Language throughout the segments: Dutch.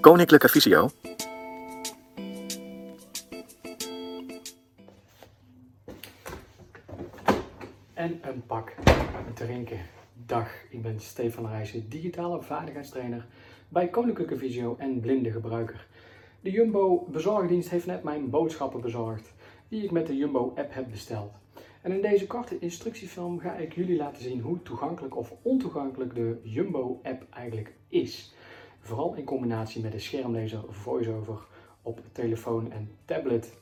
Koninklijke Visio. En een pak drinken. Dag, ik ben Stefan Rijssen, digitale vaardigheidstrainer bij Koninklijke Visio en blinde gebruiker. De Jumbo bezorgdienst heeft net mijn boodschappen bezorgd, die ik met de Jumbo app heb besteld. En in deze korte instructiefilm ga ik jullie laten zien hoe toegankelijk of ontoegankelijk de Jumbo app eigenlijk is. Vooral in combinatie met de schermlezer VoiceOver op telefoon en tablet.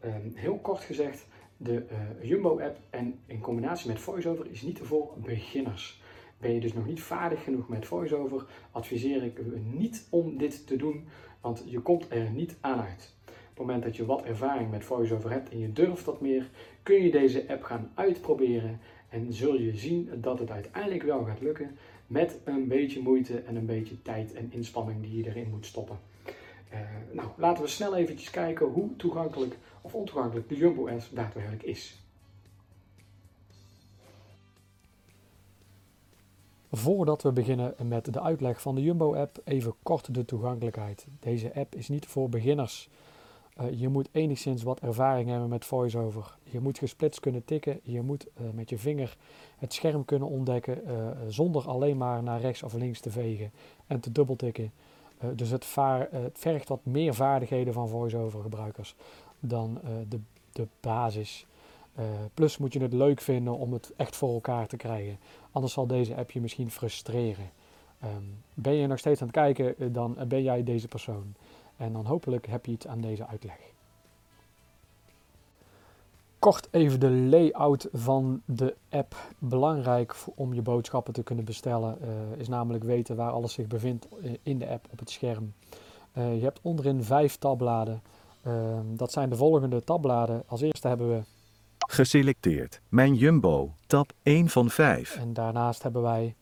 Ehm, heel kort gezegd, de uh, Jumbo-app en in combinatie met VoiceOver is niet voor beginners. Ben je dus nog niet vaardig genoeg met VoiceOver, adviseer ik u niet om dit te doen, want je komt er niet aan uit. Op het moment dat je wat ervaring met VoiceOver hebt en je durft wat meer, kun je deze app gaan uitproberen en zul je zien dat het uiteindelijk wel gaat lukken met een beetje moeite en een beetje tijd en inspanning die je erin moet stoppen. Uh, nou, laten we snel eventjes kijken hoe toegankelijk of ontoegankelijk de Jumbo S daadwerkelijk is. Voordat we beginnen met de uitleg van de Jumbo-app, even kort de toegankelijkheid. Deze app is niet voor beginners. Uh, je moet enigszins wat ervaring hebben met VoiceOver. Je moet gesplitst kunnen tikken. Je moet uh, met je vinger het scherm kunnen ontdekken uh, zonder alleen maar naar rechts of links te vegen en te dubbeltikken. dus het, vergt wat meer vaardigheden van VoiceOver gebruikers dan de, de basis. plus moet je het leuk vinden om het echt voor elkaar te krijgen. Anders zal deze app je misschien frustreren. Um, ben je nog steeds aan het kijken, dan ben jij deze persoon. En dan hopelijk heb je iets aan deze uitleg. Kort even de layout van de app. Belangrijk om je boodschappen te kunnen bestellen uh, is namelijk weten waar alles zich bevindt in de app op het scherm. Uh, je hebt onderin vijf tabbladen. Uh, dat zijn de volgende tabbladen. Als eerste hebben we Geselecteerd. Mijn Jumbo. Tab 1 van 5. En daarnaast hebben wij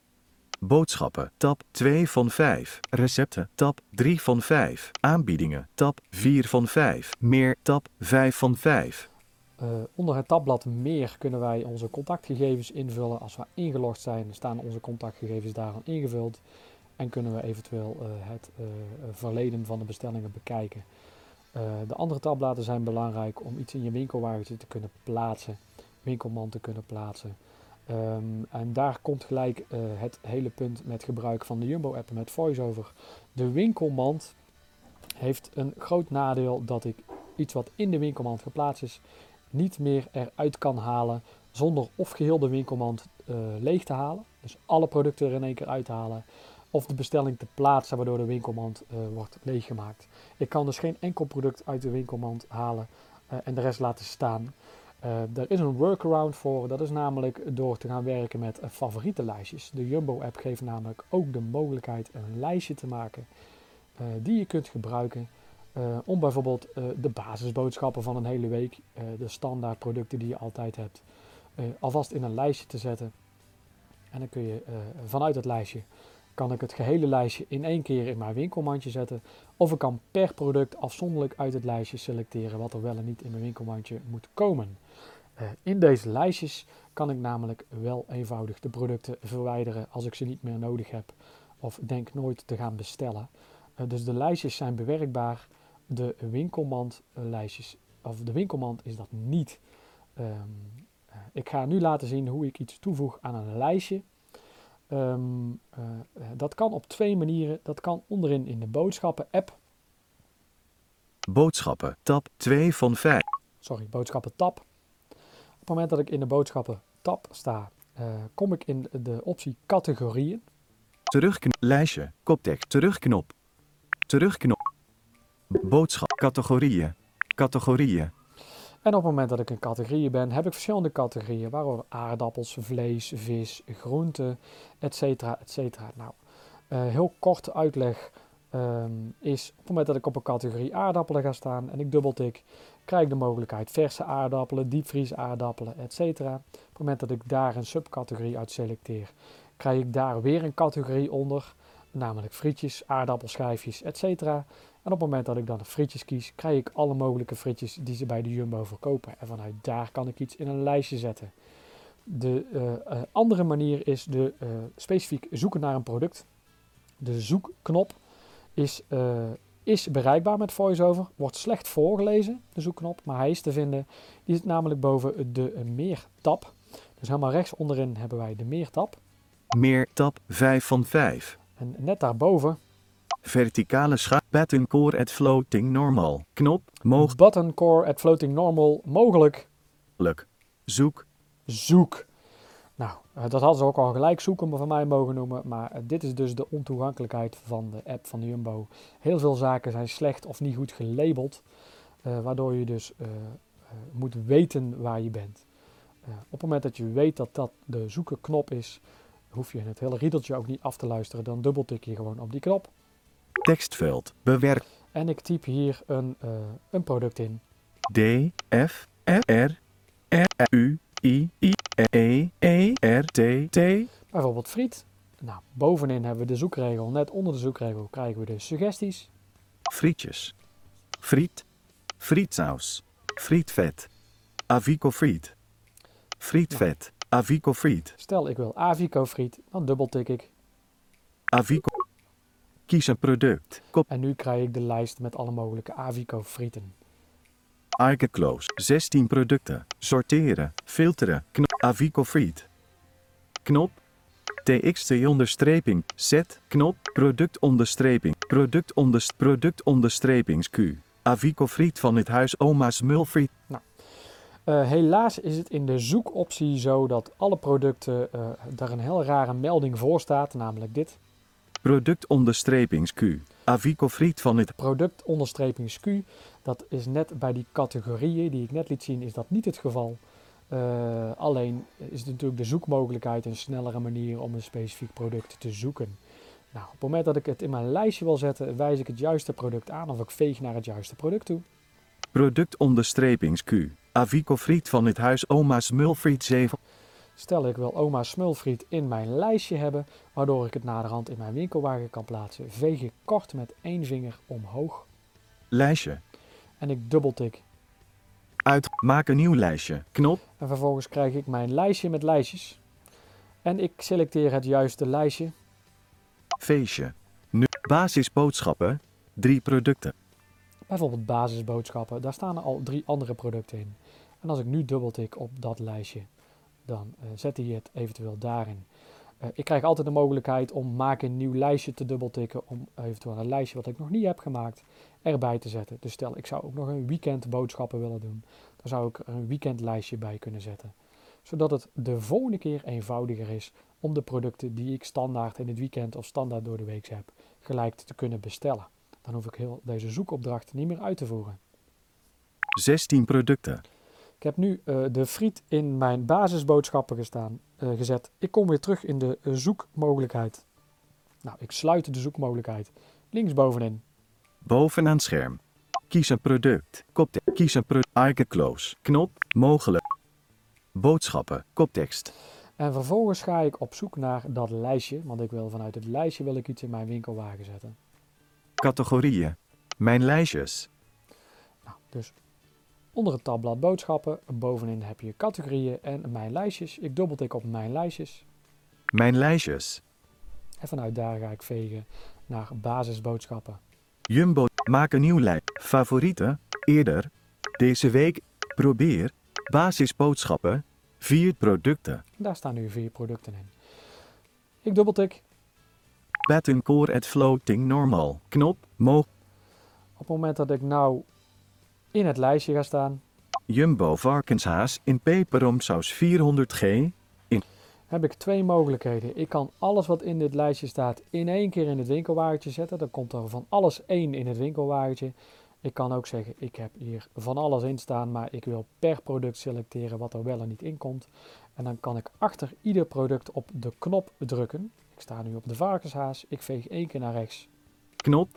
Boodschappen, tab 2 van 5. Recepten, tab 3 van 5. Aanbiedingen, tab 4 van 5. Meer, tab 5 van 5. Uh, onder het tabblad Meer kunnen wij onze contactgegevens invullen. Als we ingelogd zijn, staan onze contactgegevens daaraan ingevuld. En kunnen we eventueel uh, het uh, verleden van de bestellingen bekijken. de andere tabbladen zijn belangrijk om iets in je winkelwagentje te kunnen plaatsen, winkelman te kunnen plaatsen. Um, en daar komt gelijk uh, het hele punt met gebruik van de Jumbo-app met VoiceOver. De winkelmand heeft een groot nadeel dat ik iets wat in de winkelmand geplaatst is, niet meer eruit kan halen zonder of geheel de winkelmand uh, leeg te halen. Dus alle producten er in één keer uit te halen. Of de bestelling te plaatsen waardoor de winkelmand uh, wordt leeggemaakt. Ik kan dus geen enkel product uit de winkelmand halen en de rest laten staan. Uh, er is een workaround voor, dat is namelijk door te gaan werken met uh, favoriete lijstjes. De Jumbo-app geeft namelijk ook de mogelijkheid een lijstje te maken uh, die je kunt gebruiken om bijvoorbeeld de basisboodschappen van een hele week, de standaard producten die je altijd hebt, alvast in een lijstje te zetten. En dan kun je vanuit het lijstje kan ik het gehele lijstje in één keer in mijn winkelmandje zetten. Of ik kan per product afzonderlijk uit het lijstje selecteren wat er wel en niet in mijn winkelmandje moet komen. Uh, in deze lijstjes kan ik namelijk wel eenvoudig de producten verwijderen als ik ze niet meer nodig heb of denk nooit te gaan bestellen. Uh, dus de lijstjes zijn bewerkbaar. De winkelmandlijstjes, of de winkelmand is dat niet. Uh, ik ga nu laten zien hoe ik iets toevoeg aan een lijstje. Um, uh, dat kan op twee manieren. Dat kan onderin in de boodschappen-app. Boodschappen, tab 2 van 5. Sorry, boodschappen-tab. Op het moment dat ik in de boodschappen-tab sta, uh, kom ik in de optie categorieën. Terugknop, lijstje, koptekst, terugknop. Terugknop. Boodschap, categorieën. Categorieën. En op het moment dat ik in categorieën ben, heb ik verschillende categorieën, waaronder aardappels, vlees, vis, groenten, etc. etc. Nou, uh, heel korte uitleg um, is op het moment dat ik op een categorie aardappelen ga staan en ik dubbeltik, krijg ik de mogelijkheid verse aardappelen, diepvries aardappelen, etc. Op het moment dat ik daar een subcategorie uit selecteer, krijg ik daar weer een categorie onder, namelijk frietjes, aardappelschijfjes, etc. En op het moment dat ik dan frietjes kies, krijg ik alle mogelijke frietjes die ze bij de Jumbo verkopen. En vanuit daar kan ik iets in een lijstje zetten. De uh, uh, andere manier is de uh, specifiek zoeken naar een product. De zoekknop is, eh, is bereikbaar met VoiceOver. Wordt slecht voorgelezen, de zoekknop, maar hij is te vinden. Die zit namelijk boven de Meer-tab. Dus helemaal rechts onderin hebben wij de Meer-tab. Meer tab 5 van 5. En net daarboven, Verticale schaal. Button core at floating normal. Knop. button core at floating normal, mogelijk Mogelijk. Zoek. zoek. Nou, eh, dat hadden ze ook al gelijk zoeken van mij mogen noemen. Maar eh, dit is dus de ontoegankelijkheid van de app van de Jumbo. Heel veel zaken zijn slecht of niet goed gelabeld. eh, waardoor je dus moet weten waar je bent. Op het moment dat je weet dat dat de zoeken knop is, hoef je het hele riedeltje ook niet af te luisteren. Dan dubbeltik je gewoon op die knop. Tekstveld. Bewerk. En ik typ hier een, eh, een product in. D. F. R. R. U. I. I. E. E. R. T. T. Bijvoorbeeld friet. Nou, bovenin hebben we de zoekregel. Net onder de zoekregel krijgen we de suggesties. Frietjes. Friet. Frietsaus. Frietvet. Avico friet. Frietvet. Avico friet. Stel ik wil Avico friet, dan dubbeltik ik. Avico. Kies een product. Kop. En nu krijg ik de lijst met alle mogelijke Avico frieten. Icon close. 16 producten. Sorteren. Filteren. Knop. Avico friet. Knop. TXT onderstreping. Zet. Knop. Product onderstreping. Product onder product onderstrepings Q. Avico friet van het huis Oma's Mulfriet. Eh, helaas is het in de zoekoptie zo dat alle producten eh, daar een heel rare melding voor staat, namelijk dit. Product onderstrepings Q. Avico friet van het Product onderstreping SKU. Dat is net bij die categorieën die ik net liet zien, is dat niet het geval. Eh, alleen is het natuurlijk de zoekmogelijkheid een snellere manier om een specifiek product te zoeken. Nou, op het moment dat ik het in mijn lijstje wil zetten, wijs ik het juiste product aan of ik veeg naar het juiste product toe. product onderstrepings Q. Avico friet van het huis Oma's Mulfriet 7. Stel ik wil oma smulfriet in mijn lijstje hebben, waardoor ik het naderhand in mijn winkelwagen kan plaatsen, veeg ik kort met één vinger omhoog Lijstje. en ik dubbeltik. Uit. Maak een nieuw lijstje. Knop. En vervolgens krijg ik mijn lijstje met lijstjes. En ik selecteer het juiste lijstje. Feestje. Nu. Basisboodschappen. Drie producten. Bijvoorbeeld basisboodschappen, daar staan er al drie andere producten in. En als ik nu dubbeltik op dat lijstje, dan eh, zet hij het eventueel daarin. Eh, ik krijg altijd de mogelijkheid om maak een nieuw lijstje te dubbeltikken, om eventueel een lijstje wat ik nog niet heb gemaakt erbij te zetten. Dus stel ik zou ook nog een weekend boodschappen willen doen, dan zou ik er een weekendlijstje bij kunnen zetten. Zodat het de volgende keer eenvoudiger is om de producten die ik standaard in het weekend of standaard door de week heb, gelijk te kunnen bestellen. Dan hoef ik heel deze zoekopdracht niet meer uit te voeren. 16 producten. Ik heb nu eh, de friet in mijn basisboodschappen gestaan, eh, gezet. Ik kom weer terug in de eh, zoekmogelijkheid. Nou, ik sluit de zoekmogelijkheid. Linksbovenin. Bovenaan scherm. Kies een product. Koptekst. Kies een product. Icon close. Knop. Mogelijk. Boodschappen. Koptekst. En vervolgens ga ik op zoek naar dat lijstje. Want ik wil vanuit het lijstje wil ik iets in mijn winkelwagen zetten. Categorieën. Mijn lijstjes. Nou, dus onder het tabblad boodschappen. Bovenin heb je categorieën en mijn lijstjes. Ik dubbeltik op mijn lijstjes. Mijn lijstjes. En vanuit daar ga ik vegen naar basisboodschappen. Jumbo. Maak een nieuw lijst. Favorieten. Eerder. Deze week. Probeer. Basisboodschappen. Vier producten. Daar staan nu vier producten in. Ik dubbeltik. Button core at floating normal. Knop. Mo. Op het moment dat ik nou in het lijstje ga staan, Jumbo varkenshaas in peperomsaus 400g. heb ik twee mogelijkheden. Ik kan alles wat in dit lijstje staat in één keer in het winkelwagentje zetten. Dan komt er van alles één in het winkelwagentje. Ik kan ook zeggen, ik heb hier van alles in staan, maar ik wil per product selecteren wat er wel en niet in komt. En dan kan ik achter ieder product op de knop drukken. Ik sta nu op de varkenshaas, ik veeg één keer naar rechts. Knop.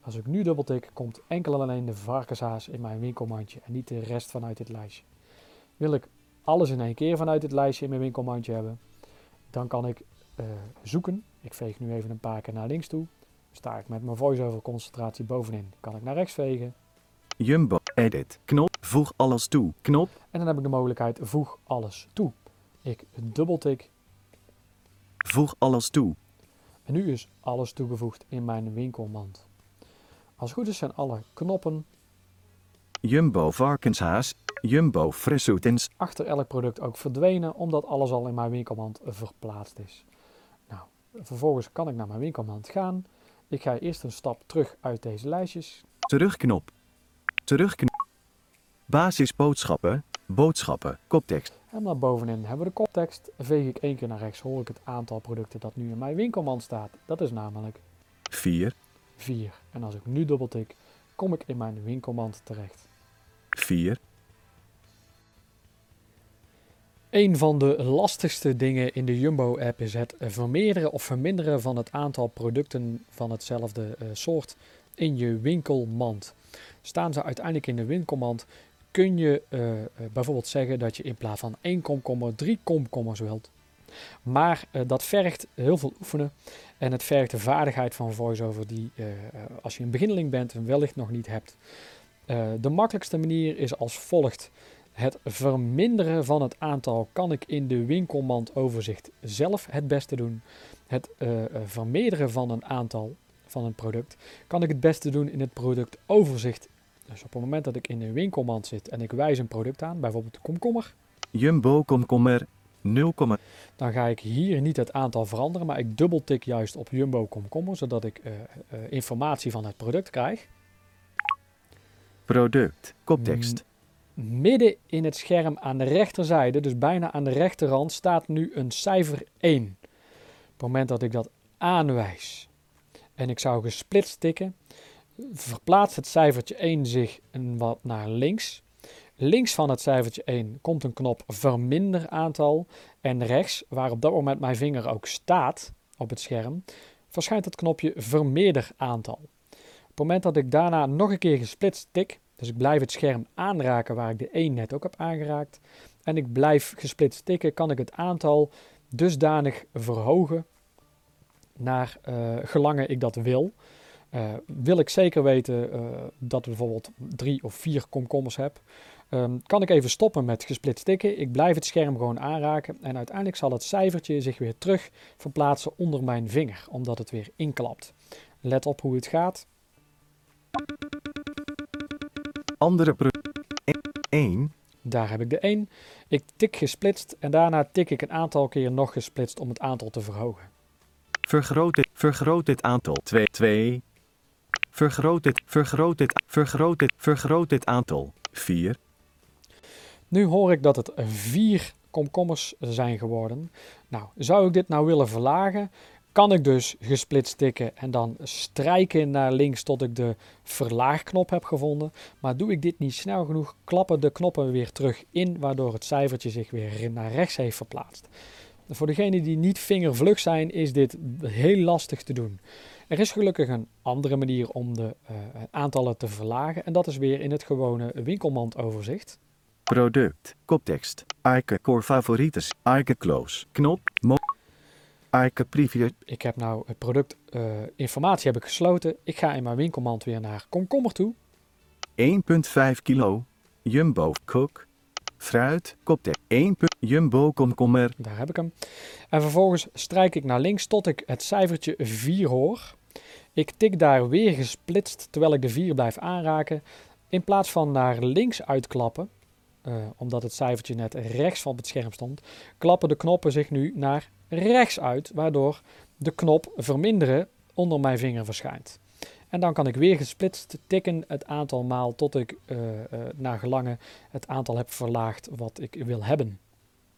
Als ik nu dubbeltik, komt enkel en alleen de varkenshaas in mijn winkelmandje en niet de rest vanuit dit lijstje. Wil ik alles in één keer vanuit dit lijstje in mijn winkelmandje hebben, dan kan ik eh, zoeken. Ik veeg nu even een paar keer naar links toe. Sta ik met mijn voice-over concentratie bovenin, kan ik naar rechts vegen. Jumbo. Edit. Knop. Voeg alles toe. Knop. En dan heb ik de mogelijkheid voeg alles toe. Ik dubbeltik Voeg alles toe. en nu is alles toegevoegd in mijn winkelmand. Als het goed is zijn alle knoppen Jumbo varkenshaas, Jumbo frissoetens, achter elk product ook verdwenen, omdat alles al in mijn winkelmand verplaatst is. Nou, vervolgens kan ik naar mijn winkelmand gaan. Ik ga eerst een stap terug uit deze lijstjes. terugknop. Terugknop. Basisboodschappen, boodschappen, koptekst. En naar bovenin hebben we de koptekst. Veeg ik één keer naar rechts, hoor ik het aantal producten dat nu in mijn winkelmand staat. Dat is namelijk 4, 4. En als ik nu dubbeltik, kom ik in mijn winkelmand terecht. 4, Een van de lastigste dingen in de Jumbo-app is het vermeerderen of verminderen van het aantal producten van hetzelfde eh, soort in je winkelmand. Staan ze uiteindelijk in de winkelmand, kun je eh, eh, bijvoorbeeld zeggen dat je in plaats van één komkommer drie komkommers wilt. Maar eh, dat vergt heel veel oefenen en het vergt de vaardigheid van voiceover die eh, eh, als je een beginneling bent en wellicht nog niet hebt. De makkelijkste manier is als volgt. Het verminderen van het aantal kan ik in de winkelmand overzicht zelf het beste doen. Het vermeerderen van een aantal van een product kan ik het beste doen in het productoverzicht. Dus op het moment dat ik in de winkelmand zit en ik wijs een product aan, bijvoorbeeld de komkommer, Jumbo komkommer 0, dan ga ik hier niet het aantal veranderen, maar ik dubbeltik juist op Jumbo komkommer, zodat ik eh, eh, informatie van het product krijg. product, koptekst. Midden in het scherm aan de rechterzijde, dus bijna aan de rechterrand, staat nu een cijfer 1. Op het moment dat ik dat aanwijs en ik zou gesplitst tikken, verplaatst het cijfertje 1 zich een wat naar links. Links van het cijfertje 1 komt een knop verminder aantal en rechts, waar op dat moment mijn vinger ook staat op het scherm, verschijnt het knopje vermeerder aantal. Op het moment dat ik daarna nog een keer gesplitst tik, dus ik blijf het scherm aanraken waar ik de 1 net ook heb aangeraakt. En ik blijf gesplitst tikken, kan ik het aantal dusdanig verhogen naar uh, ik dat wil. Uh, wil ik zeker weten uh, dat ik bijvoorbeeld drie of vier komkommers heb, um, kan ik even stoppen met gesplitst tikken. Ik blijf het scherm gewoon aanraken en uiteindelijk zal het cijfertje zich weer terug verplaatsen onder mijn vinger, omdat het weer inklapt. Let op hoe het gaat. Andere pro 1, Daar heb ik de 1. Ik tik gesplitst en daarna tik ik een aantal keer nog gesplitst om het aantal te verhogen. vergroot dit, vergroot dit aantal 2, 2. Vergroot dit, vergroot dit, vergroot dit, vergroot dit aantal 4, Nu hoor ik dat het vier komkommers zijn geworden. Nou, zou ik dit nou willen verlagen, kan ik dus gesplitst tikken en dan strijken naar links tot ik de verlaagknop heb gevonden. Maar doe ik dit niet snel genoeg, klappen de knoppen weer terug in, waardoor het cijfertje zich weer naar rechts heeft verplaatst. Voor degenen die niet vingervlug zijn, is dit heel lastig te doen. Er is gelukkig een andere manier om de uh, aantallen te verlagen en dat is weer in het gewone winkelmandoverzicht. Product, koptekst, icon core favorites, icon close, knop, mo, icon preview, Ik heb nou het product uh, informatie heb ik gesloten. Ik ga in mijn winkelmand weer naar komkommer toe. 1,5 kilo, jumbo cook, fruit, koptekst, 1. jumbo komkommer, Daar heb ik hem. En vervolgens strijk ik naar links tot ik het cijfertje 4 hoor. Ik tik daar weer gesplitst terwijl ik de 4 blijf aanraken. In plaats van naar links uitklappen, uh, omdat het cijfertje net rechts van het scherm stond, klappen de knoppen zich nu naar rechts uit, waardoor de knop verminderen onder mijn vinger verschijnt. En dan kan ik weer gesplitst tikken het aantal maal tot ik uh, uh, naar gelangen het aantal heb verlaagd wat ik wil hebben.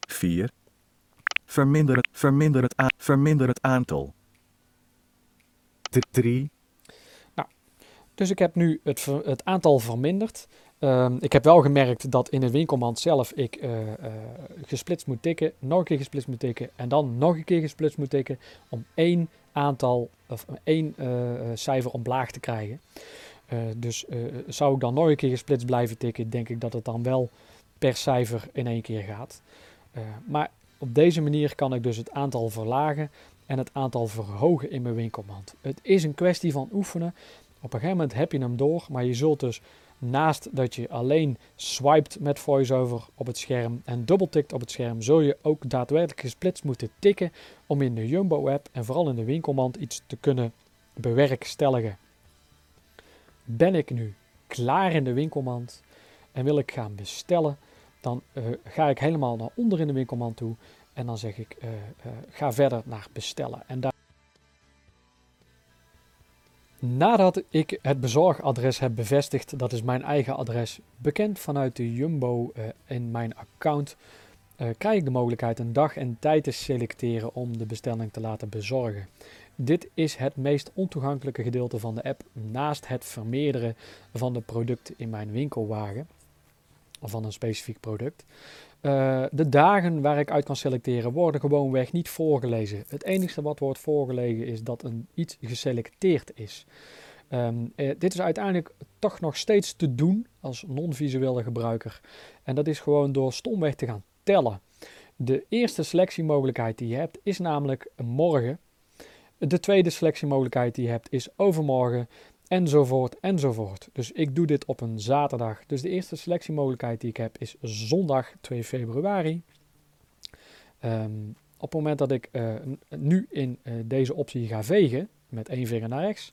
4. Verminder het, verminder het, a- verminder het aantal. 3. Dus ik heb nu het, het aantal verminderd. Um, ik heb wel gemerkt dat in het winkelmand zelf ik uh, uh, gesplitst moet tikken, nog een keer gesplitst moet tikken en dan nog een keer gesplitst moet tikken om één aantal of één uh, cijfer omlaag te krijgen. Dus zou ik dan nog een keer gesplitst blijven tikken, denk ik dat het dan wel per cijfer in één keer gaat. Maar op deze manier kan ik dus het aantal verlagen en het aantal verhogen in mijn winkelmand. Het is een kwestie van oefenen. Op een gegeven moment heb je hem door, maar je zult dus naast dat je alleen swiped met VoiceOver op het scherm en dubbeltikt op het scherm, zul je ook daadwerkelijk gesplitst moeten tikken om in de Jumbo-app en vooral in de winkelmand iets te kunnen bewerkstelligen. Ben ik nu klaar in de winkelmand en wil ik gaan bestellen, dan eh, ga ik helemaal naar onder in de winkelmand toe en dan zeg ik uh, ga verder naar bestellen. En Nadat ik het bezorgadres heb bevestigd, dat is mijn eigen adres, bekend vanuit de Jumbo uh, in mijn account, uh, krijg ik de mogelijkheid een dag en tijd te selecteren om de bestelling te laten bezorgen. Dit is het meest ontoegankelijke gedeelte van de app, naast het vermeerderen van de producten in mijn winkelwagen, van een specifiek product. Uh, de dagen waar ik uit kan selecteren worden gewoonweg niet voorgelezen. Het enige wat wordt voorgelezen is dat een iets geselecteerd is. Um, uh, dit is uiteindelijk toch nog steeds te doen als non-visuele gebruiker. En dat is gewoon door stomweg te gaan tellen. De eerste selectiemogelijkheid die je hebt is namelijk morgen. De tweede selectiemogelijkheid die je hebt is overmorgen enzovoort enzovoort. Dus ik doe dit op een zaterdag. Dus de eerste selectiemogelijkheid die ik heb is zondag 2 februari. Um, op het moment dat ik uh, nu in uh, deze optie ga vegen, met één vinger naar rechts.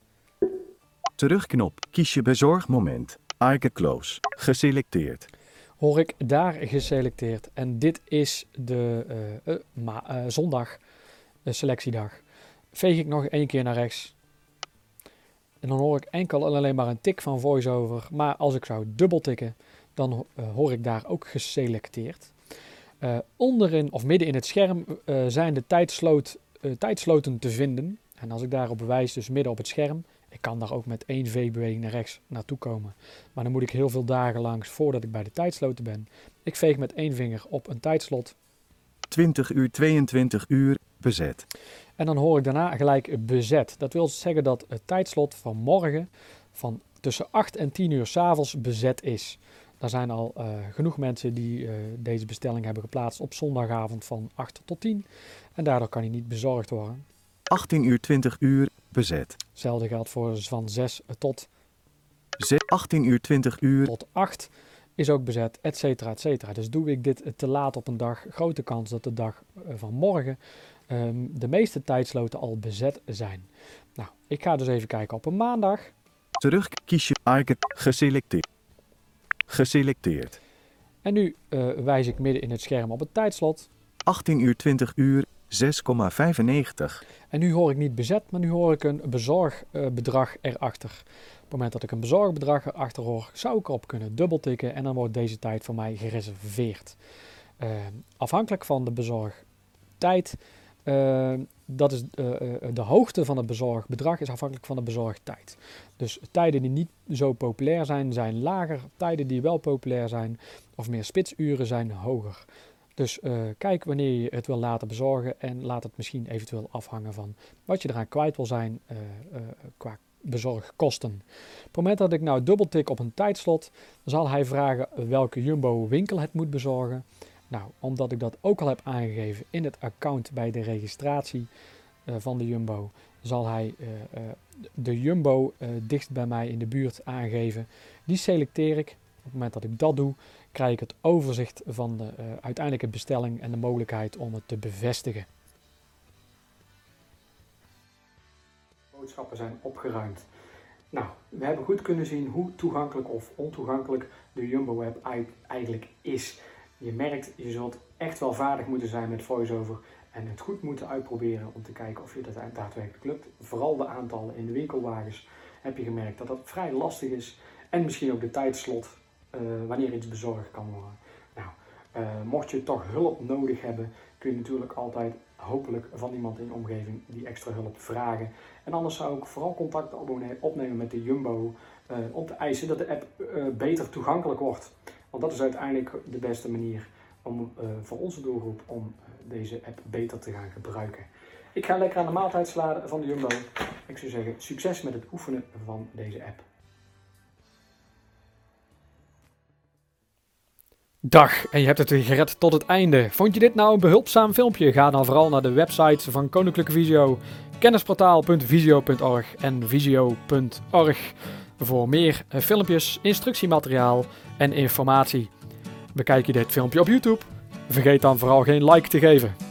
Terugknop, kies je bezorgmoment, icon close, geselecteerd. Hoor ik daar geselecteerd en dit is de uh, ma zondag selectiedag. Veeg ik nog één keer naar rechts, en dan hoor ik enkel en alleen maar een tik van voiceover. Maar als ik zou dubbeltikken, dan uh, hoor ik daar ook geselecteerd. Uh, onderin of midden in het scherm uh, zijn de tijdsloot, tijdsloten te vinden. En als ik daarop wijs, dus midden op het scherm, ik kan daar ook met één V-beweging naar rechts naartoe komen. Maar dan moet ik heel veel dagen langs voordat ik bij de tijdsloten ben. Ik veeg met één vinger op een tijdslot. 20 uur, 22 uur, bezet. En dan hoor ik daarna gelijk bezet. Dat wil zeggen dat het tijdslot van morgen van tussen 8 en 10 uur s'avonds bezet is. Er zijn al uh, genoeg mensen die uh, deze bestelling hebben geplaatst op zondagavond van 8 tot 10. En daardoor kan hij niet bezorgd worden. 18 uur 20 uur bezet. Hetzelfde geldt voor van 6 tot 18 uur 20 uur tot 8 is ook bezet, et cetera, et cetera. Dus doe ik dit te laat op een dag, grote kans dat de dag uh, van morgen um, de meeste tijdsloten al bezet zijn. Nou, ik ga dus even kijken op een maandag. Terug, kies je icon, geselecteerd. Geselecteerd. En nu uh, wijs ik midden in het scherm op het tijdslot. 18 uur 20 uur 6,95. En nu hoor ik niet bezet, maar nu hoor ik een bezorgbedrag uh, erachter. Op het moment dat ik een bezorgbedrag erachter hoor, zou ik erop kunnen dubbeltikken en dan wordt deze tijd voor mij gereserveerd. Uh, afhankelijk van de bezorgtijd uh, dat is, uh, de hoogte van het bezorgbedrag is afhankelijk van de bezorgtijd. Dus tijden die niet zo populair zijn, zijn lager. Tijden die wel populair zijn of meer spitsuren zijn hoger. Dus kijk wanneer je het wil laten bezorgen en laat het misschien eventueel afhangen van wat je eraan kwijt wil zijn qua bezorgkosten. Op het moment dat ik nou dubbeltik op een tijdslot, zal hij vragen welke Jumbo winkel het moet bezorgen. Nou, omdat ik dat ook al heb aangegeven in het account bij de registratie uh, van de Jumbo, zal hij uh, uh, de Jumbo dichtst bij mij in de buurt aangeven. Die selecteer ik. Op het moment dat ik dat doe, krijg ik het overzicht van de uiteindelijke bestelling en de mogelijkheid om het te bevestigen. Boodschappen zijn opgeruimd. Nou, we hebben goed kunnen zien hoe toegankelijk of ontoegankelijk de Jumbo-app eigenlijk is. Je merkt, je zult echt wel vaardig moeten zijn met voiceover en het goed moeten uitproberen om te kijken of je dat daadwerkelijk lukt. Vooral de aantallen in de winkelwagens heb je gemerkt dat dat vrij lastig is. En misschien ook de tijdslot uh, wanneer iets bezorgd kan worden. Nou, uh, mocht je toch hulp nodig hebben, kun je natuurlijk altijd hopelijk van iemand in je omgeving die extra hulp vragen. En anders zou ik vooral contact opnemen met de Jumbo uh, om te eisen dat de app beter toegankelijk wordt. Want dat is uiteindelijk de beste manier om, uh, voor onze doelgroep om uh, deze app beter te gaan gebruiken. Ik ga lekker aan de maaltijd sladen van de Jumbo. Ik zou zeggen, succes met het oefenen van deze app. Dag, en je hebt het weer gered tot het einde. Vond je dit nou een behulpzaam filmpje? Ga dan vooral naar de website van Koninklijke Visio, kennisportaal.visio.org en visio.org voor meer eh, filmpjes, instructiemateriaal en informatie. Bekijk je dit filmpje op YouTube? Vergeet dan vooral geen like te geven.